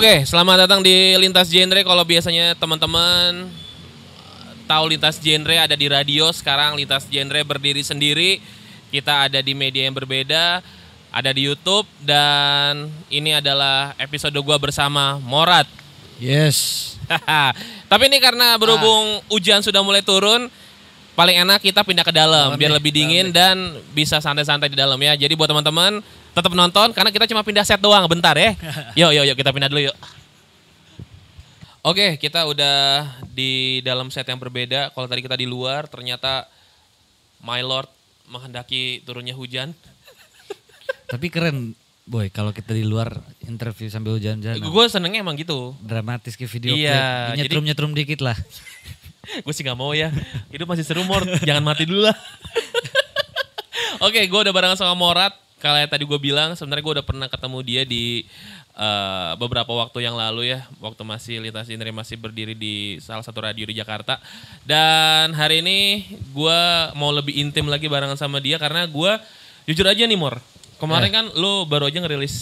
Oke, selamat datang di Lintas Genre. Kalau biasanya teman-teman tahu Lintas Genre ada di radio, sekarang Lintas Genre berdiri sendiri. Kita ada di media yang berbeda, ada di YouTube dan ini adalah episode gua bersama Morat. Yes. Tapi ini karena berhubung hujan sudah mulai turun, paling enak kita pindah ke dalam Dalam biar deh, lebih dalam dingin deh. dan bisa santai-santai di dalam ya. Jadi buat teman-teman tetap nonton karena kita cuma pindah set doang bentar ya. Yuk yuk yuk kita pindah dulu yuk. Oke, kita udah di dalam set yang berbeda. Kalau tadi kita di luar, ternyata My Lord menghendaki turunnya hujan. Tapi keren, boy. Kalau kita di luar interview sambil hujan-hujan. Gue senengnya emang gitu. Dramatis ke video Iya, klip. jadi- Nyetrum-nyetrum dikit lah. gue sih nggak mau ya. Hidup masih seru Mor, jangan mati dulu lah. Oke, gue udah barengan sama Morat. Kalau yang tadi gue bilang, sebenarnya gue udah pernah ketemu dia di eh, beberapa waktu yang lalu ya, waktu masih Lintas Indri masih berdiri di salah satu radio di Jakarta. Dan hari ini gue mau lebih intim lagi barengan sama dia karena gue jujur aja nih Mor. Kemarin kan lo baru aja ngerilis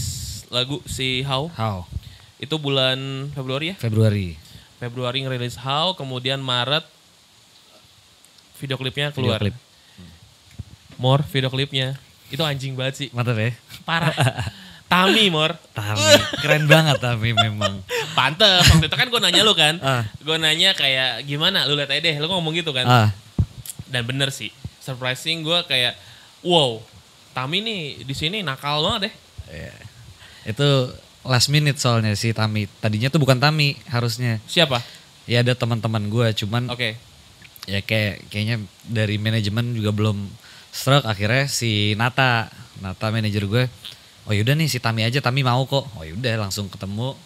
lagu si How. How? Itu bulan Februari ya? Februari. Februari ngerilis How, kemudian Maret video klipnya Video keluar. klip. More video klipnya. Itu anjing banget sih. Mantap ya. Parah. Tami, Mor. Tami. Keren banget Tami memang. Pantes. Waktu itu kan gue nanya lu kan. Ah. Gue nanya kayak gimana? Lu lihat aja deh. Lu ngomong gitu kan. Ah, Dan bener sih. Surprising gue kayak wow. Tami nih di sini nakal banget deh. iya. Itu last minute soalnya si Tami. Tadinya tuh bukan Tami harusnya. Siapa? Ya ada teman-teman gue, cuman Oke. ya kayak kayaknya dari manajemen juga belum stroke akhirnya si Nata Nata manajer gue oh yaudah nih si Tami aja Tami mau kok oh yaudah langsung ketemu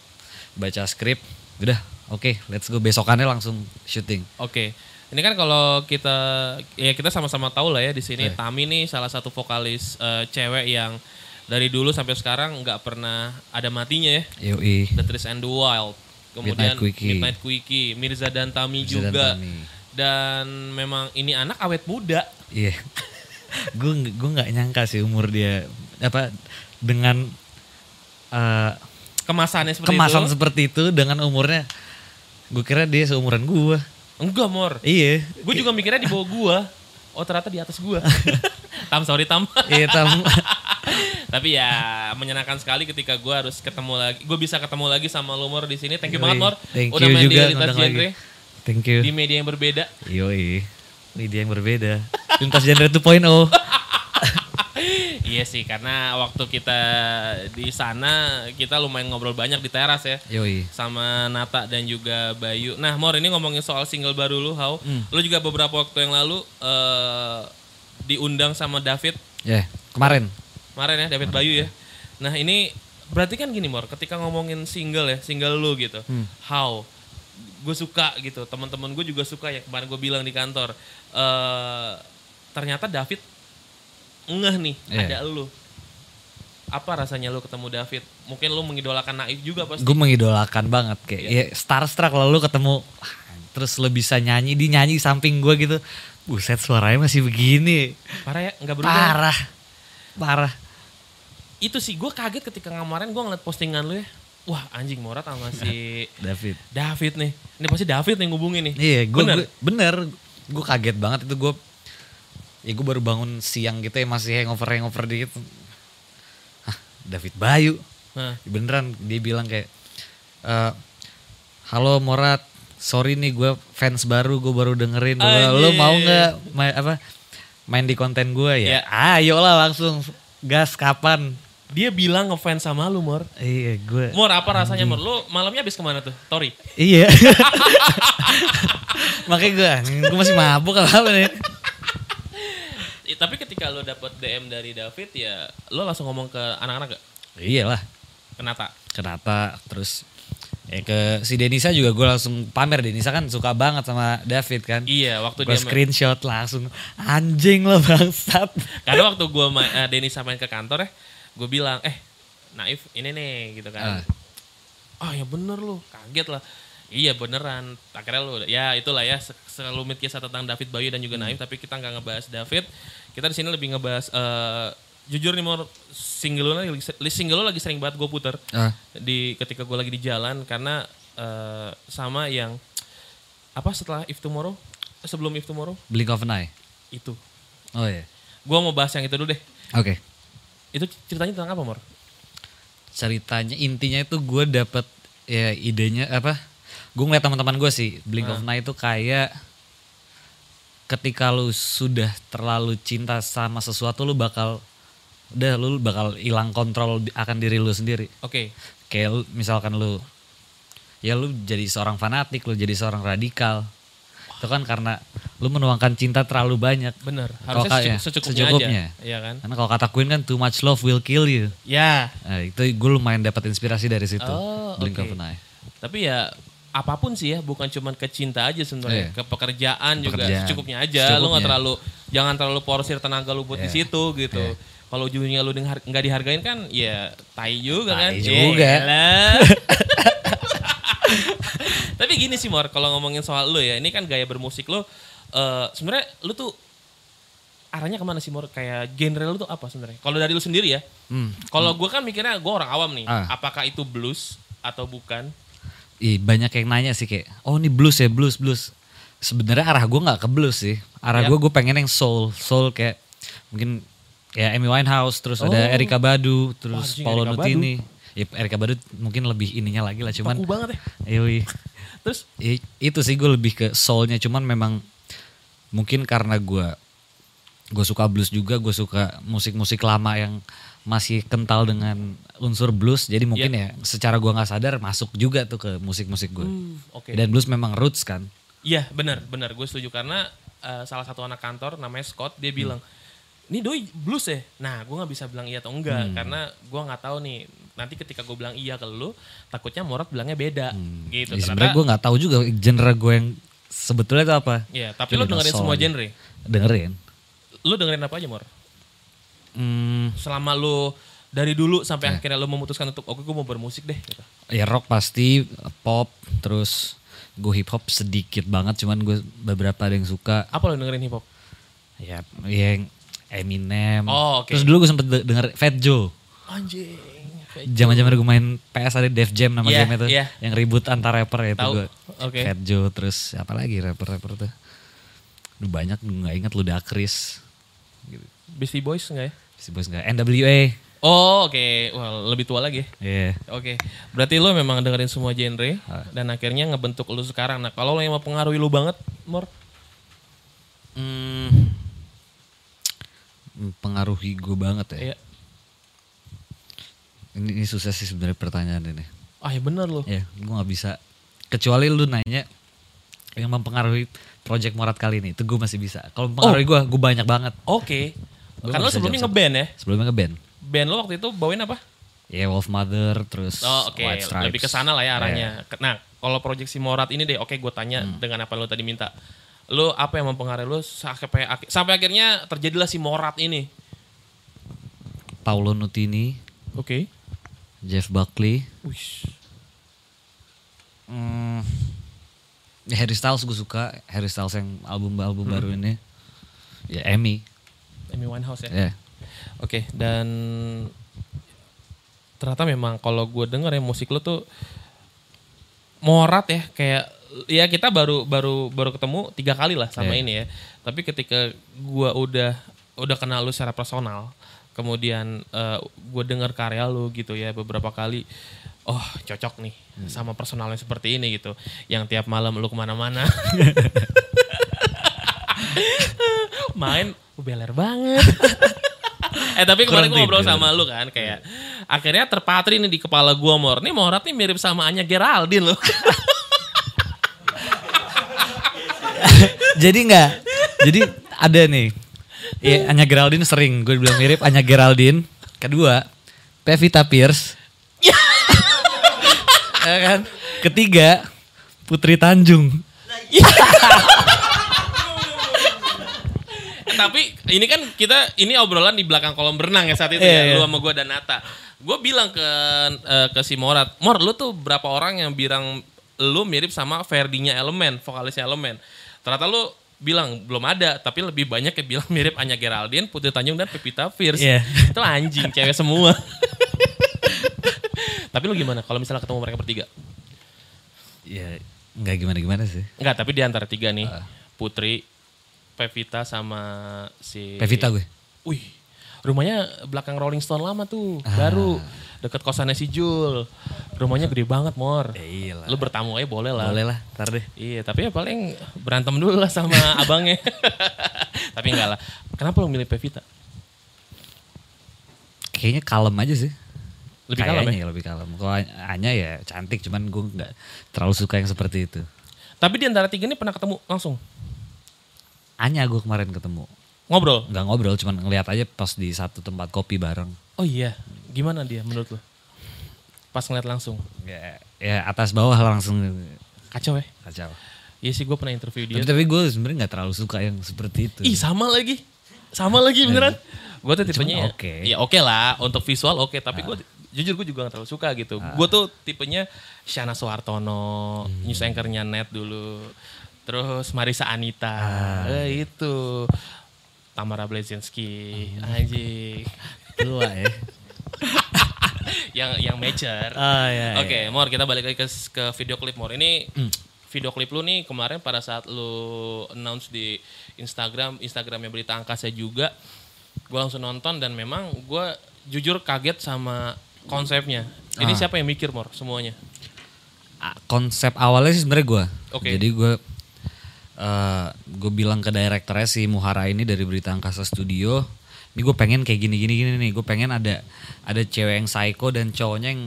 baca skrip udah oke let's go besokannya langsung syuting Oke. Ini kan kalau kita ya kita sama-sama tahu lah ya di sini Eh. Tami nih salah satu vokalis eh, cewek yang dari dulu sampai sekarang nggak pernah ada matinya ya. yoi The Trees and the Wild. Kemudian Midnight Quickie. Midnight Quickie, Mirza dan Tami Mirza dan juga. Tami. Dan memang ini anak awet muda. iya gue gue nggak nyangka sih umur dia apa dengan eh, Kemasannya seperti kemasan itu. seperti itu dengan umurnya gue kira dia seumuran gue Enggak, Mor. iya Gue juga mikirnya di bawah gua. Oh, ternyata di atas gua. tam sorry tam. iya Tam Tapi ya menyenangkan sekali ketika gue harus ketemu lagi. Gue bisa ketemu lagi sama lu Mor di sini. Thank you Yoi. banget Mor. Thank Udah you main juga di lintas genre thank you di media yang berbeda. Yoi. Ini dia yang berbeda. Lintas genre 2.0. iya sih karena waktu kita di sana kita lumayan ngobrol banyak di teras ya. Yoi. sama Nata dan juga Bayu. Nah, Mor ini ngomongin soal single baru lu, How. Hmm. Lu juga beberapa waktu yang lalu eh diundang sama David Ya, kemarin. kemarin ya, David Bayu ya. Nah, ini berarti kan gini, Mor, ketika ngomongin single ya, single lu gitu. Hmm. How gue suka gitu, teman-teman gue juga suka ya. Kemarin gue bilang di kantor. eh ternyata David ngeh nih Iya. ada lu. Apa rasanya lu ketemu David? Mungkin lu mengidolakan Naif juga pasti. Gue mengidolakan banget kayak Iya. ya starstruck lalu ketemu ah, terus lo bisa nyanyi di nyanyi samping gue gitu. Buset suaranya masih begini. Parah ya, nggak berubah. Parah. Parah. Itu sih gue kaget ketika kemarin gue ngeliat postingan lu ya. Wah anjing Morat sama si David. David nih. Ini pasti David nih ngubungin nih. Iya, gue Bener? bener. bener. Gue kaget banget itu gue ya gue baru bangun siang gitu ya masih hangover hangover dikit. Hah, David Bayu. Nah, beneran dia bilang kayak eh halo Morat sorry nih gue fans baru gue baru dengerin lo, lo mau nggak main apa main di konten gue ya Ya. ayo lah langsung gas kapan dia bilang ngefans sama lu Mor. iya gue Mor apa rasanya Mor? Lu malamnya habis ke mana tuh? Tori? iya makanya gue gue masih mabuk apa nih Eh, Tapi ketika lu dapet DM dari David ya lu langsung ngomong ke anak-anak gak? iyalah Kenapa? kenapa terus ya ke si Denisa juga gue langsung pamer Denisa kan suka banget sama David kan Iya waktu gue dia screenshot langsung anjing lo bangsat Karena waktu gue ma- eh, Denny samain ke kantor ya, gue bilang, eh Naif ini nih gitu kan. Ah. Ah ya bener lu, kaget lah. Iya beneran. Akhirnya lu ya itulah ya se- selumit kisah tentang David Bayu dan juga Naif tapi kita nggak ngebahas David. Kita di sini lebih ngebahas eh, jujur nih Mor, single lu lagi single lu lagi sering banget gue puter Ah. di ketika gue lagi di jalan karena eh, sama yang apa setelah If Tomorrow sebelum If Tomorrow Blink of an Eye. itu Oh iya. gue mau bahas yang itu dulu deh Oke. itu ceritanya tentang apa Mor? Ceritanya intinya itu gue dapet ya idenya apa? Gue ngeliat teman-teman gue sih Blink of an Eye itu kayak ketika lu sudah terlalu cinta sama sesuatu lu bakal udah lu bakal hilang kontrol akan diri lu sendiri. Oke, Kayak lu, misalkan lu ya lu jadi seorang fanatik, lu jadi seorang radikal. Itu kan karena lu menuangkan cinta terlalu banyak. bener. Harusnya kayak- secukup- secukupnya, secukupnya. aja, iya kan? Karena kalau kata Queen kan too much love will kill you. Ya, Nah, itu gue lumayan dapat inspirasi dari situ. Oh, Blink oke. of an Eye. tapi ya apa pun sih ya, bukan cuma ke cinta aja sebenarnya, Iya. ke pekerjaan, juga Pekerjaan. secukupnya aja. Lu nggak Secukupnya. terlalu, jangan terlalu porsir tenaga lu buat di Iya. situ gitu. Kalau ujungnya lu nggak dihargain kan, ya tai juga kan. Tai juga. Yelah. Tapi gini sih Mor, kalau ngomongin soal lu ya, ini kan gaya bermusik lu, eh sebenarnya lu tuh arahnya ke mana sih Mor? Kayak genre lu tuh apa sebenarnya? Kalau dari lu sendiri ya, Hmm. kalau gue kan mikirnya gue orang awam nih, Ah. apakah itu blues atau bukan? Ih, banyak yang nanya sih kayak, oh ini blues ya blues blues. Sebenarnya arah gue nggak ke blues sih. Arah Ya. gue gue pengen yang soul soul kayak mungkin ya Amy Winehouse terus ada Oh. Erika Badu terus Paulo Erykah Nutini. Ya Erika Badu mungkin lebih ininya lagi lah cuman Kaku banget ya. Yoi. Terus I- itu sih gue lebih ke soulnya cuman memang mungkin karena gue gue suka blues juga gue suka musik-musik lama yang masih kental dengan unsur blues jadi mungkin ya secara gue nggak sadar masuk juga tuh ke musik-musik gue oke. dan blues memang roots kan? Iya benar benar. Gue setuju karena eh, salah satu anak kantor namanya Scott dia bilang ini doi blues ya. Nah gue nggak bisa bilang iya atau enggak karena gue nggak tahu nih. Nanti ketika gue bilang iya ke lu takutnya Morat bilangnya beda gitu. Ya, sebenarnya gue nggak tahu juga genre gue yang sebetulnya itu apa. Iya tapi Itu lu dengerin soul semua genre. dengerin. Lu dengerin apa aja Mor? Hmm, Selama lu dari dulu sampai Iya. akhirnya lu memutuskan untuk oke gue mau bermusik deh. Gitu. ya rock pasti pop terus gue hip hop sedikit banget cuman gue beberapa ada yang suka Apa lu dengerin hip hop? ya yang Eminem Oh, oke. terus dulu gue sempet de- denger Fat Joe Anjing. zaman zaman gue main PS ada Def Jam nama Iya, game itu iya. yang ribut antar rapper itu gue Oke. Fat Joe terus apa lagi rapper-rapper tuh Duh, banyak gue nggak inget Ludacris gitu. Beastie Boys enggak ya? si bos nggak NWA Oh oke, Wah, lebih tua lagi. Iya Oke, berarti lo memang dengerin semua genre Ah. dan akhirnya ngebentuk lu sekarang. Nah kalau lo yang mempengaruhi lu banget, Mor, Hmm, pengaruhi gue banget ya. ya, Ini, ini susah sih sebenarnya pertanyaan ini. ah ya bener lo. Ya, gue nggak bisa. Kecuali lu nanya yang mempengaruhi project Morat kali ini, itu gue masih bisa. Kalau mempengaruhi gue, gue banyak banget. Oke, Gua karena lo sebelumnya ngeband ya. Sebelumnya ngeband. Band lo waktu itu bawain apa? Ya Wolf Mother, terus Oh oke, White Stripes. lebih ke sana lah ya arahnya. Iya. Nah kalau proyeksi Morat ini deh, oke gue tanya Hmm. dengan apa lo tadi minta. Lo apa yang mempengaruhi lo sampai sampai akhirnya terjadilah si Morat ini? Paulo Nutini, Oke. Jeff Buckley, Wih. hmm, ya Harry Styles gue suka. Harry Styles yang album-album Hmm. baru ini. Ya Amy. Amy Winehouse ya. Ya. Oke, dan ternyata memang kalau gue denger ya musik lo tuh morat ya kayak ya kita baru baru baru ketemu tiga kali lah sama Iya. ini ya. Tapi ketika gue udah udah kenal lu secara personal, kemudian gue denger karya lu gitu ya beberapa kali, oh cocok nih sama personalnya seperti ini gitu. Yang tiap malam lu ke mana-mana. main "Oh, beler banget. eh tapi kemarin gue ngobrol sama lu kan kayak akhirnya terpatri nih di kepala gua Mor. Nih Morat nih mirip sama Anya Geraldine loh. Jadi enggak. Jadi ada nih. Ya, Anya Geraldine sering gue bilang mirip Anya Geraldine. Kedua, Pevita Pierce. Ya kan? Ketiga, Putri Tanjung. Tapi ini kan kita ini obrolan di belakang kolam berenang ya saat itu Iya, ya iya. lu sama gua dan Nata. Gue bilang ke eh, ke si Morat, Mor lu tuh berapa orang yang bilang lu mirip sama Ferdinya Elemen, vokalisnya Elemen. Ternyata lu bilang belum ada, tapi lebih banyak yang bilang mirip Anya Geraldine, Putri Tanjung dan Pevita Pierce. Iya. Itu anjing, cewek semua. tapi lu gimana kalau misalnya ketemu mereka bertiga? Ya nggak gimana-gimana sih. Enggak, tapi di antara tiga nih, Ah. Putri, Pevita sama si Pevita gue. Wih, rumahnya belakang Rolling Stone lama tuh, Ah. baru deket kosannya si Jul. Rumahnya gede banget, Mor. lah. Lu bertamu aja boleh lah. Boleh lah, ntar deh. Iya, tapi ya paling berantem dulu lah sama abangnya. tapi enggak lah. Kenapa lu milih Pevita? Kayaknya kalem aja sih. Lebih kalem ya? ya lebih kalem. Kalau Anya ya cantik, cuman gue nggak terlalu suka yang seperti itu. Tapi di antara tiga ini pernah ketemu langsung? Anya gue kemarin ketemu. Ngobrol? Nggak ngobrol, cuman ngeliat aja pas di satu tempat kopi bareng. Oh iya, gimana dia menurut lu? Pas ngeliat langsung. Ya, ya atas bawah langsung Kacau ya? kacau. Iya sih gue pernah interview dia. Tapi, tapi gue sebenarnya nggak terlalu suka yang seperti itu. Ih sama lagi. Sama lagi beneran. Gue tuh tipenya Cuman oke. ya oke lah untuk visual oke tapi gue jujur gue juga gak terlalu suka gitu. Gue tuh tipenya Shana Soehartono, news anchornya net dulu. Terus Marisa Anita, eh, itu Tamara Blazinski, anjing. Tua ya. yang yang major. Ah, ya, Oke, Mor, kita balik lagi ke, ke video klip Mor. Ini video klip lu nih kemarin pada saat lu announce di Instagram, Instagramnya Berita Angkasa juga, gue langsung nonton dan memang gue jujur kaget sama konsepnya. Ini Ah. siapa yang mikir Mor semuanya? Ah, Konsep awalnya sih sebenarnya gue. Oke. Jadi gue eh gue bilang ke direkturnya si Muhara ini dari Berita Angkasa Studio, ini gue pengen kayak gini gini gini nih. Gue pengen ada ada cewek yang psycho dan cowoknya yang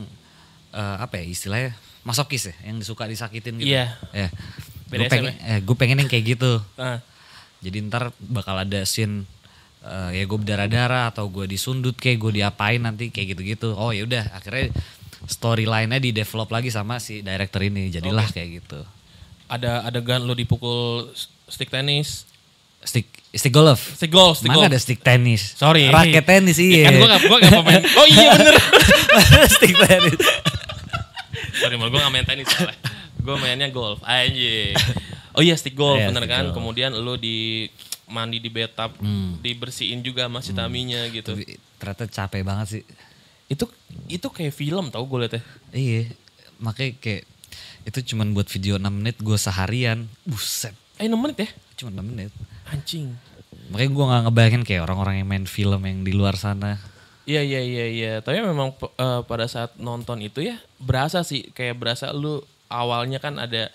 eh, apa ya istilahnya masokis ya, yang suka disakitin gitu. Iya. Ya. Gue pengen, eh, gue pengen yang kayak gitu. Nah, Jadi ntar bakal ada scene eh, ya gue berdarah-darah atau gue disundut kayak gue diapain nanti kayak gitu-gitu. Oh ya udah akhirnya storyline-nya di develop lagi sama si director ini. Jadilah kayak gitu. ada adegan lu dipukul stick tenis. Stick stick golf. Stick golf, stick Mana golf. ada stick tenis? Sorry. Raket tenis iya. Kan gue gak, gua gak pemain. Oh iya bener. stick tenis. Sorry mal, gue gak main tenis. Gue mainnya golf. Anjing. Oh iya stick golf Iya, bener stick kan. golf. Kemudian lu di mandi di bathtub, dibersihin juga sama si Taminya gitu. Tapi ternyata capek banget sih. Itu itu kayak film tau gue liatnya. Iya. Makanya kayak itu cuman buat video 6 menit gue seharian. Buset. Eh 6 menit ya? Cuma 6 menit. Anjing. Makanya gue gak ngebayangin kayak orang-orang yang main film yang di luar sana. Iya iya iya iya. Tapi memang eh, pada saat nonton itu ya berasa sih kayak berasa lu awalnya kan ada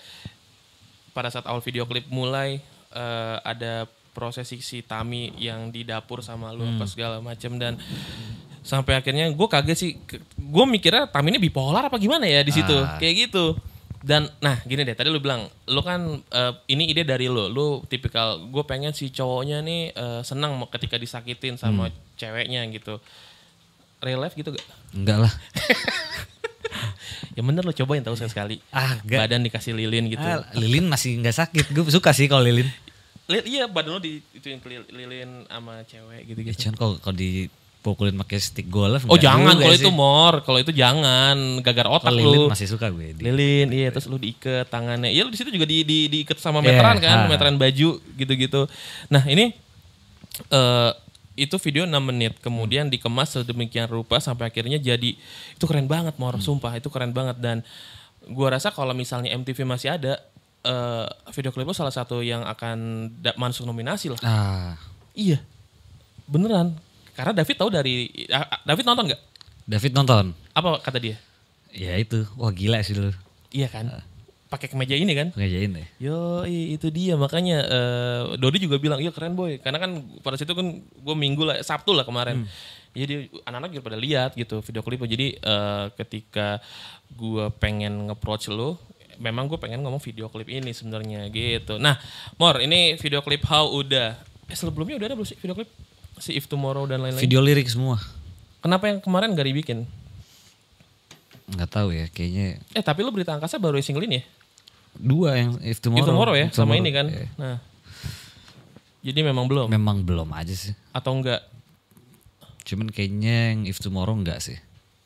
pada saat awal video klip mulai eh, ada prosesi si Tami yang di dapur sama lu apa segala macam dan sampai akhirnya gue kaget sih gue mikirnya Tami ini bipolar apa gimana ya di situ Ah. kayak gitu dan nah gini deh tadi lu bilang lu kan eh, ini ide dari lu lu tipikal gue pengen si cowoknya nih eh, senang ketika disakitin sama ceweknya gitu real life gitu gak? Enggak lah. Ya bener lo cobain tahu sekali. Ah. Badan dikasih lilin gitu. Ah, lilin masih nggak sakit. Gue suka sih kalau lilin. Li- iya badan lo di ituin kelil- lilin sama cewek Ya, gitu-gitu. cuman kalau kalau dipukulin pakai stick golf. Oh jangan kalau itu mor, kalau itu jangan gagar otak lilin lu. masih suka gue. Di. Lilin, iya terus lu diikat tangannya. Iya lu di situ juga di, di diikat sama Iya, meteran kan, ah. meteran baju gitu-gitu. Nah ini eh itu video 6 menit, kemudian dikemas sedemikian rupa sampai akhirnya jadi itu keren banget mor, Hmm. sumpah itu keren banget dan gua rasa kalau misalnya MTV masih ada eh video klip lu salah satu yang akan masuk nominasi lah. Ah, Iya, beneran. Karena David tahu dari ah, ah, David nonton nggak? David nonton. Apa kata dia? Ya itu. Wah gila sih lu. Iya kan? Pakai kemeja ini kan? Ngejain deh. Yo, itu dia makanya eh, Dodi juga bilang iya keren boy, karena kan pada situ kan gue minggu lah, Sabtu lah kemarin. Jadi anak-anak juga pada lihat gitu video klipnya. Jadi eh, ketika gue pengen nge-approach lo, memang gue pengen ngomong video klip ini sebenarnya gitu. Nah, Mor, ini video klip How udah. Eh sebelumnya udah ada belum sih video klip? Si If Tomorrow dan lain-lain. Video lirik semua. Kenapa yang kemarin gak dibikin? Nggak tahu ya kayaknya Eh tapi lo berita angkasa baru single ini ya? dua yang If Tomorrow. If Tomorrow ya, If sama ini kan. Iya. Nah, jadi memang belum Memang belum aja sih. atau enggak? Cuman kayaknya yang If Tomorrow enggak sih.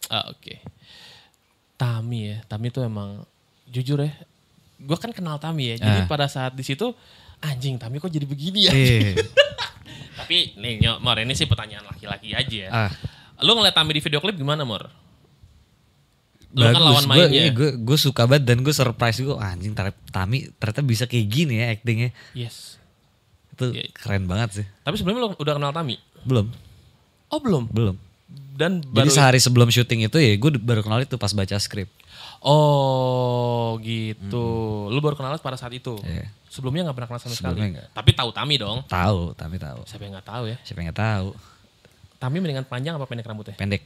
Ah oke. Tami ya, Tami tuh emang jujur ya. Gue kan kenal Tami ya. Jadi Ah. pada saat di situ anjing Tami kok jadi begini ya? Iya. Tapi nih Nyo, Mor ini sih pertanyaan laki-laki aja ya. ah, Lu ngeliat Tami di video klip gimana Mor? Lu kan bagus. lawan Gue mainnya. gue gue suka banget dan gue surprise gue anjing Tami ternyata bisa kayak gini ya actingnya. Yes. Itu Iya. keren banget sih. Tapi sebelumnya lu udah kenal Tami? Belum, Oh belum. belum. Dan Jadi baru sehari sebelum syuting itu ya gue baru kenal itu pas baca skrip. Oh gitu. Lu baru kenal pada saat itu. Iya. Sebelumnya nggak pernah kenal sama sekali. Sebelumnya nggak. Tapi tahu Tami dong. Tahu, Tami tahu. Siapa yang nggak tahu ya? Siapa yang nggak tahu? Tami mendingan panjang apa pendek rambutnya? Pendek.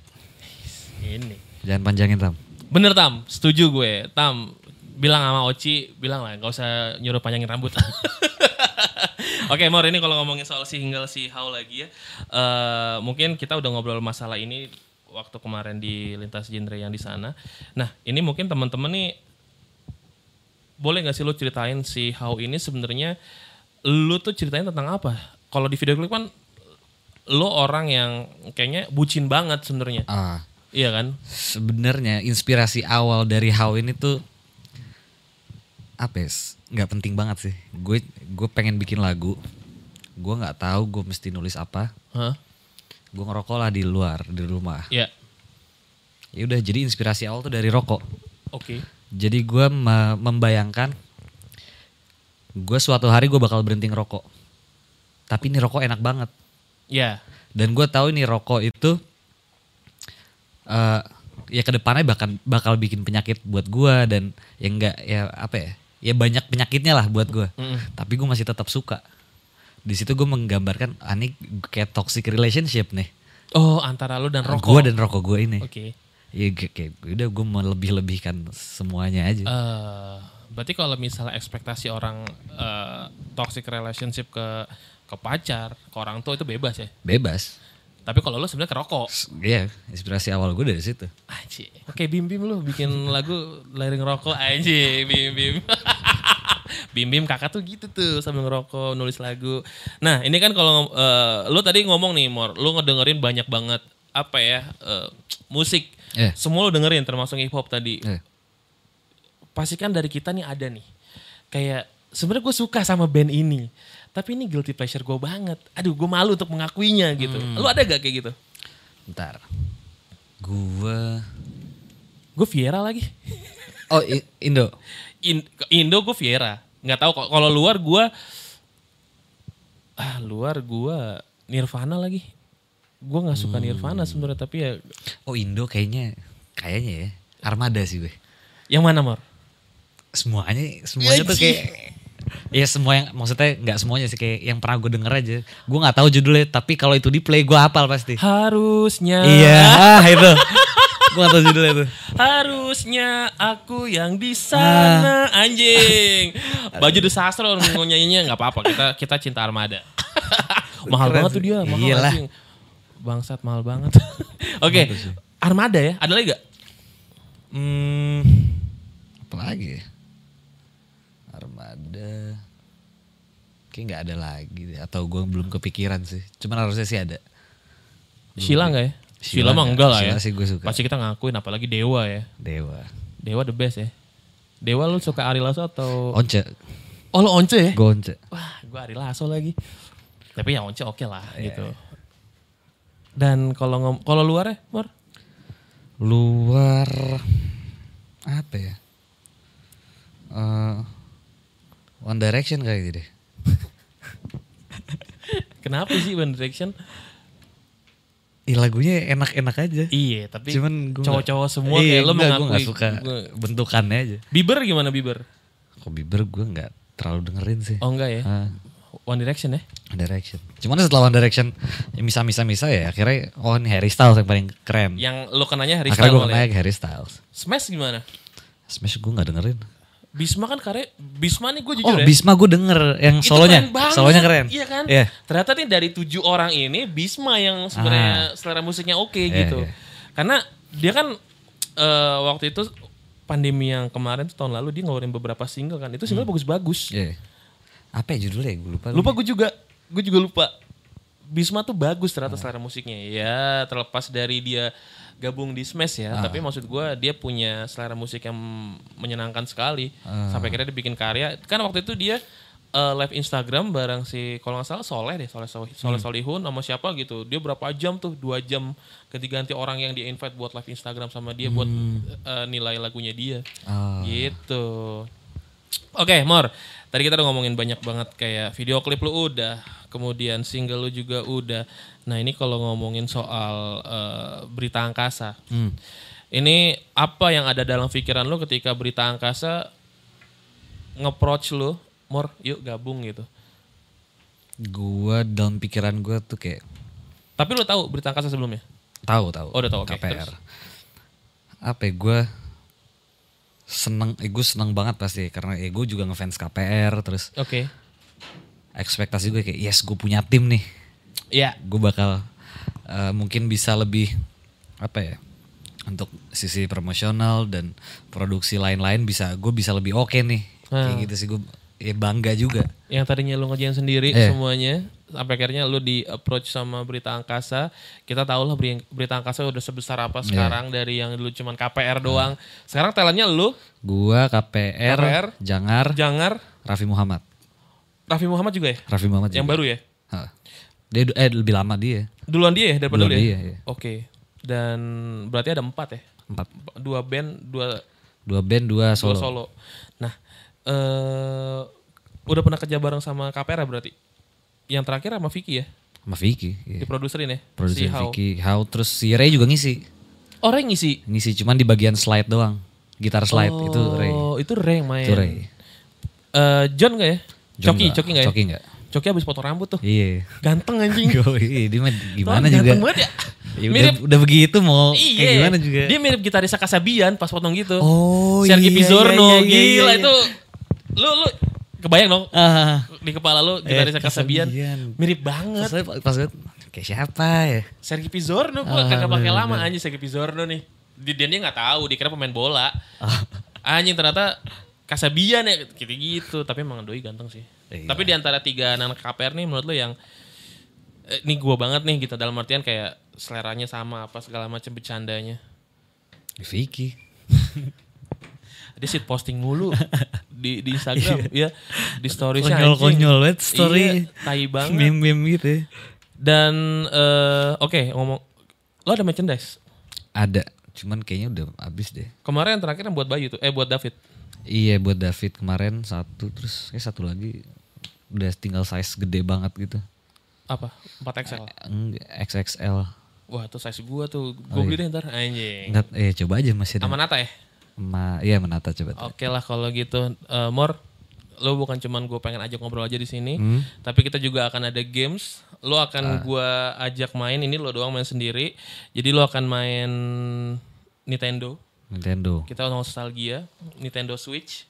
Ini. Jangan panjangin Tam. Bener Tam, setuju gue. Tam, bilang sama Oci, bilang lah gak usah nyuruh panjangin rambut. Oke Mor, ini kalau ngomongin soal single si How lagi ya. eh mungkin kita udah ngobrol masalah ini waktu kemarin di lintas genre yang di sana. Nah ini mungkin teman-teman nih boleh nggak sih lu ceritain si How ini sebenarnya lu tuh ceritain tentang apa? Kalau di video klip kan lu orang yang kayaknya bucin banget sebenarnya. Ah, Iya kan? sebenarnya inspirasi awal dari How ini tuh apa ya? s- nggak penting banget sih. Gue gue pengen bikin lagu. Gue nggak tahu gue mesti nulis apa. Hah? Gue ngerokok lah di luar di rumah. Iya. Ya udah jadi inspirasi awal tuh dari rokok. Oke. Jadi gue me- membayangkan gue suatu hari gue bakal berhenti ngerokok. Tapi ini rokok enak banget. Ya. Dan gue tahu ini rokok itu eh ya ke depannya bakal bakal bikin penyakit buat gue dan ya enggak ya apa ya ya banyak penyakitnya lah buat gue. Mm-mm. Tapi gue masih tetap suka. Di situ gue menggambarkan ah, ini kayak toxic relationship nih. Oh, antara lu dan rokok. Gue dan rokok gue ini. Oke. Ya kayak, udah gue melebih-lebihkan semuanya aja. Eh, berarti kalau misalnya ekspektasi orang eh, toxic relationship ke ke pacar, ke orang tua itu bebas ya. Bebas. Tapi kalau lu sebenarnya ke rokok. Iya, inspirasi awal gue dari situ. Aji. Oke, Bim Bim lu bikin lagu lari ngerokok aja, Bim Bim. Bim Bim kakak tuh gitu tuh sambil ngerokok nulis lagu. Nah ini kan kalau eh, lu tadi ngomong nih Mor, lu ngedengerin banyak banget apa ya eh, musik. Iya. Semua lu dengerin termasuk hip hop tadi. Eh, pastikan dari kita nih ada nih kayak sebenarnya gue suka sama band ini tapi ini guilty pleasure gue banget aduh gue malu untuk mengakuinya gitu lu ada gak kayak gitu bentar. Gue gue Viera lagi Oh, Indo. In- Indo gue Viera nggak tahu kok kalau luar gue ah luar gue Nirvana lagi gue nggak suka Nirvana sebenarnya tapi ya Oh, Indo kayaknya kayaknya ya. Armada sih gue. yang mana Mor Semuanya semuanya tuh kayak Ya semua yang maksudnya nggak semuanya sih kayak yang pernah gue denger aja. Gue nggak tahu judulnya tapi kalau itu di play gue hafal pasti. harusnya Iya, itu. gue gak tahu judulnya itu. Harusnya aku yang di sana anjing. Baju The Sastra orang mau nyanyinya nggak apa-apa. Kita kita cinta Armada. mahal Keren banget tuh dia, mahal Iyalah. anjing. Bangsat mahal banget. Oke, Armada ya. Ada lagi gak? Hmm, apa lagi ya? Armada. Kayak nggak ada lagi deh. Atau gue belum kepikiran sih. Cuman harusnya sih ada. Sheila gak ya? Sheila, Sheila mah nggak. enggak lah ya. Sheila sih gue suka. Pasti kita ngakuin apalagi Dewa ya. Dewa. Dewa the best ya. Dewa lu suka Ari Lasso atau Once. Oh lu Once ya? Gue Once. Wah, gue Ari Lasso lagi. Tapi ya Once oke lah Iya, gitu. Dan kalau ngom- kalau luar ya, Mor? Luar apa ya? Eh, One Direction kayak gitu deh. Kenapa sih One Direction? Ih, lagunya enak-enak aja. Iya, tapi Cuman cowok-cowok semua iya, kayak lo mengakui. nggak suka gua- bentukannya aja. Bieber gimana Bieber? Kok Bieber gue nggak terlalu dengerin sih. Oh enggak ya? Ah, One Direction ya? One Direction. Cuman setelah One Direction ya misa-misa-misa ya akhirnya oh ini Harry Styles yang paling keren. Yang lo kenanya Harry akhirnya Styles gue malah ya? Harry Styles. Smash gimana? Smash gue nggak dengerin. Bisma kan karya Bisma nih gue jujur Oh ya. Bisma gue denger yang Itu solonya. keren banget. Solonya keren. Iya kan? Iya. Ternyata nih dari tujuh orang ini Bisma yang sebenarnya selera musiknya oke Iya, gitu. iya. Karena dia kan eh, waktu itu pandemi yang kemarin tuh tahun lalu dia ngeluarin beberapa single kan. Itu single bagus-bagus. Iya. Apa ya judulnya gue lupa. Lupa gue juga, gue juga lupa. Bisma tuh bagus ternyata selera musiknya. Ya terlepas dari dia gabung di Smash ya, tapi maksud gue dia punya selera musik yang menyenangkan sekali. Sampai akhirnya dia bikin karya. Kan waktu itu dia eh, live Instagram bareng si kalau nggak salah Soleh deh, Soleh Soleh, Hmm. Soleh Solihun sama siapa gitu. Dia berapa jam tuh? Dua jam ganti-ganti orang yang dia invite buat live Instagram sama dia buat eh, nilai lagunya dia. Hmm. Ah. Gitu. Oke, Mor. Tadi kita udah ngomongin banyak banget kayak video klip lu udah, kemudian single lu juga udah. Nah, ini kalau ngomongin soal eh, berita angkasa. Hmm. Ini apa yang ada dalam pikiran lu ketika berita angkasa nge-approach lu, Mor, yuk gabung gitu. Gua dalam pikiran gua tuh kayak Tapi lu tahu berita angkasa sebelumnya? tahu tahu. Oh, udah tahu. KPR. Terus? Apa ya, gue seneng, eh, gue seneng banget pasti karena eh, gue juga ngefans KPR terus Oke. Ekspektasi gue kayak yes gue punya tim nih, Iya. gue bakal eh, mungkin bisa lebih apa ya untuk sisi promosional dan produksi lain-lain bisa gue bisa lebih oke nih kayak Hmm. gitu sih gue ya bangga juga. Yang tadinya lu ngerjain sendiri Eh. semuanya, sampai akhirnya lu di approach sama berita angkasa. Kita tahu lah beri- berita angkasa udah sebesar apa sekarang dari yang dulu cuman KPR doang. Sekarang talentnya lu, Gua KPR, KPR, Jangar, Jangar, Raffi Muhammad, Raffi Muhammad juga ya? Raffi Muhammad Yang juga. baru ya? Hah. Dia eh lebih lama dia. Duluan dia ya daripada Duluan lu ya? dia, iya. Oke. Dan berarti ada empat ya? Empat. Dua band, dua, Dua band, dua dua solo. solo. Nah, eh udah pernah kerja bareng sama KPR ya berarti? Yang terakhir sama Vicky ya? Sama Vicky. iya. Diproduserin ya? Produser si How. Vicky, How, terus si Ray juga ngisi. Orang ngisi? Ngisi cuman di bagian slide doang. Gitar slide itu Ray. Oh, itu Ray yang main. Itu Ray. Eh, John gak ya? Coki. Coki gak ya? Coki nggak. Coki abis potong rambut tuh. Iya. Ganteng anjing. Yoi, dia mah gimana Tuh, juga. Ganteng banget ya. Ya udah, mirip, udah begitu mau iya. kayak gimana juga. Dia mirip gitaris Kasabian pas potong gitu. Oh, Sergi iya, Pizorno, iya, iya, iya, gila iya. itu. Lu, lu, kebayang dong Ah, di kepala lu gitaris Kasabian. Kasabian. Mirip banget. Pas, pas, kayak siapa ya? Sergi Pizorno, gua Ah, kagak pakai lama anjing Sergi Pizorno nih. Dia, dia dia nggak tahu, dikira pemain bola. Ah. Anjing ternyata Kasabian ya gitu gitu, tapi emang doi ganteng sih. Iya. Tapi di antara tiga anak KPR nih menurut lu yang eh, ini gua banget nih gitu dalam artian kayak seleranya sama apa segala macam bercandanya. Vicky. Dia shit posting mulu di di Instagram ya, di storiesnya Konyol anjing. konyol banget story. Iya, tai banget. Meme meme gitu. ya. Dan eh, oke ngomong lo ada merchandise. Ada, cuman kayaknya udah habis deh. Kemarin yang terakhir yang buat Bayu tuh, eh buat David. Iya buat David kemarin satu terus kayak satu lagi udah tinggal size gede banget gitu. Apa? 4XL. Enggak, XXL. Wah, tuh size gua tuh. Gua beli deh ntar anjing. Enggak, eh coba aja masih ada. Sama Nata ya? Ma, iya menata coba. Oke lah kalau gitu. Eh, Mor, lo bukan cuman gue pengen ajak ngobrol aja di sini, Hmm. tapi kita juga akan ada games. Lo akan gua ajak main. Ini lo doang main sendiri. Jadi lo akan main Nintendo. Nintendo. Kita nostalgia, Nintendo Switch.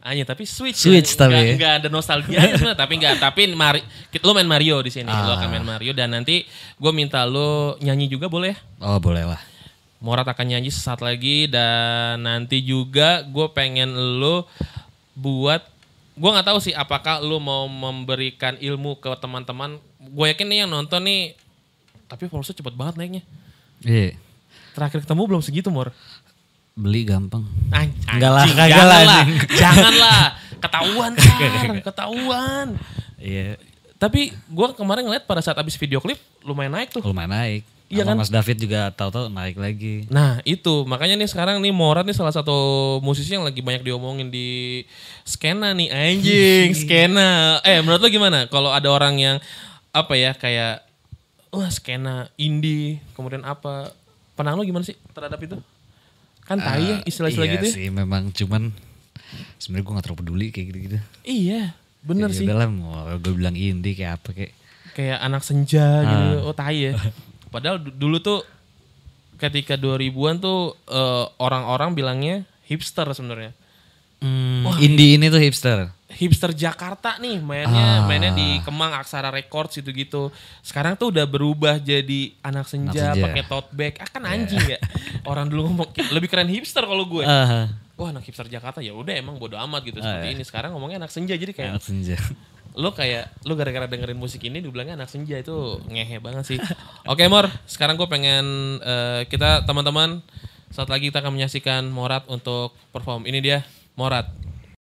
Hanya tapi Switch. Switch ya. tapi Nggak- ya. nggak ada nostalgia sebenarnya, tapi enggak. Tapi Mari, lo main Mario di sini. Lo akan Ah. main Mario dan nanti gue minta lo nyanyi juga boleh ya? Oh boleh lah. Morat akan nyanyi sesaat lagi dan nanti juga gue pengen lo buat gue nggak tahu sih apakah lo mau memberikan ilmu ke teman-teman. Gue yakin nih yang nonton nih tapi followersnya cepet banget naiknya. Iya. Terakhir ketemu belum segitu Mor. Beli gampang. An- Enggak lah, kagak lah, janganlah, ketahuan tar, ketahuan. Iya. Tapi gue kemarin ngeliat pada saat abis video klip lumayan naik tuh. Lumayan naik. Iya kan? Mas David juga tahu-tahu naik lagi. Nah itu makanya nih sekarang nih Morat nih salah satu musisi yang lagi banyak diomongin di skena nih anjing skena. Eh menurut lo gimana kalau ada orang yang apa ya kayak wah skena indie kemudian apa penang lo gimana sih terhadap itu? Kan tai ya istilah-istilah iya gitu ya. sih memang cuman sebenarnya gue gak terlalu peduli kayak gitu-gitu. Iya bener Ya sih. udahlah mau gue bilang indie kayak apa kayak. kayak anak senja gitu. Ah. Oh tai ya. Padahal du- dulu tuh ketika 2000-an tuh eh, orang-orang bilangnya hipster sebenarnya. Hmm, indie ini tuh hipster. Hipster Jakarta nih mainnya Ah. mainnya di Kemang Aksara Records gitu-gitu. Sekarang tuh udah berubah jadi anak senja, senja. pakai tote bag. Ah kan anjing ya. Orang dulu ngomong lebih keren hipster kalau gue. Ah, Wah anak hipster Jakarta ya udah emang bodo amat gitu Ah, seperti iya. ini. Sekarang ngomongnya anak senja jadi kayak anak senja. lo kayak lo gara-gara dengerin musik ini dibilangnya anak senja itu ngehe banget sih. Oke Mor, sekarang gue pengen eh, kita teman-teman saat lagi kita akan menyaksikan Morat untuk perform. Ini dia Morat.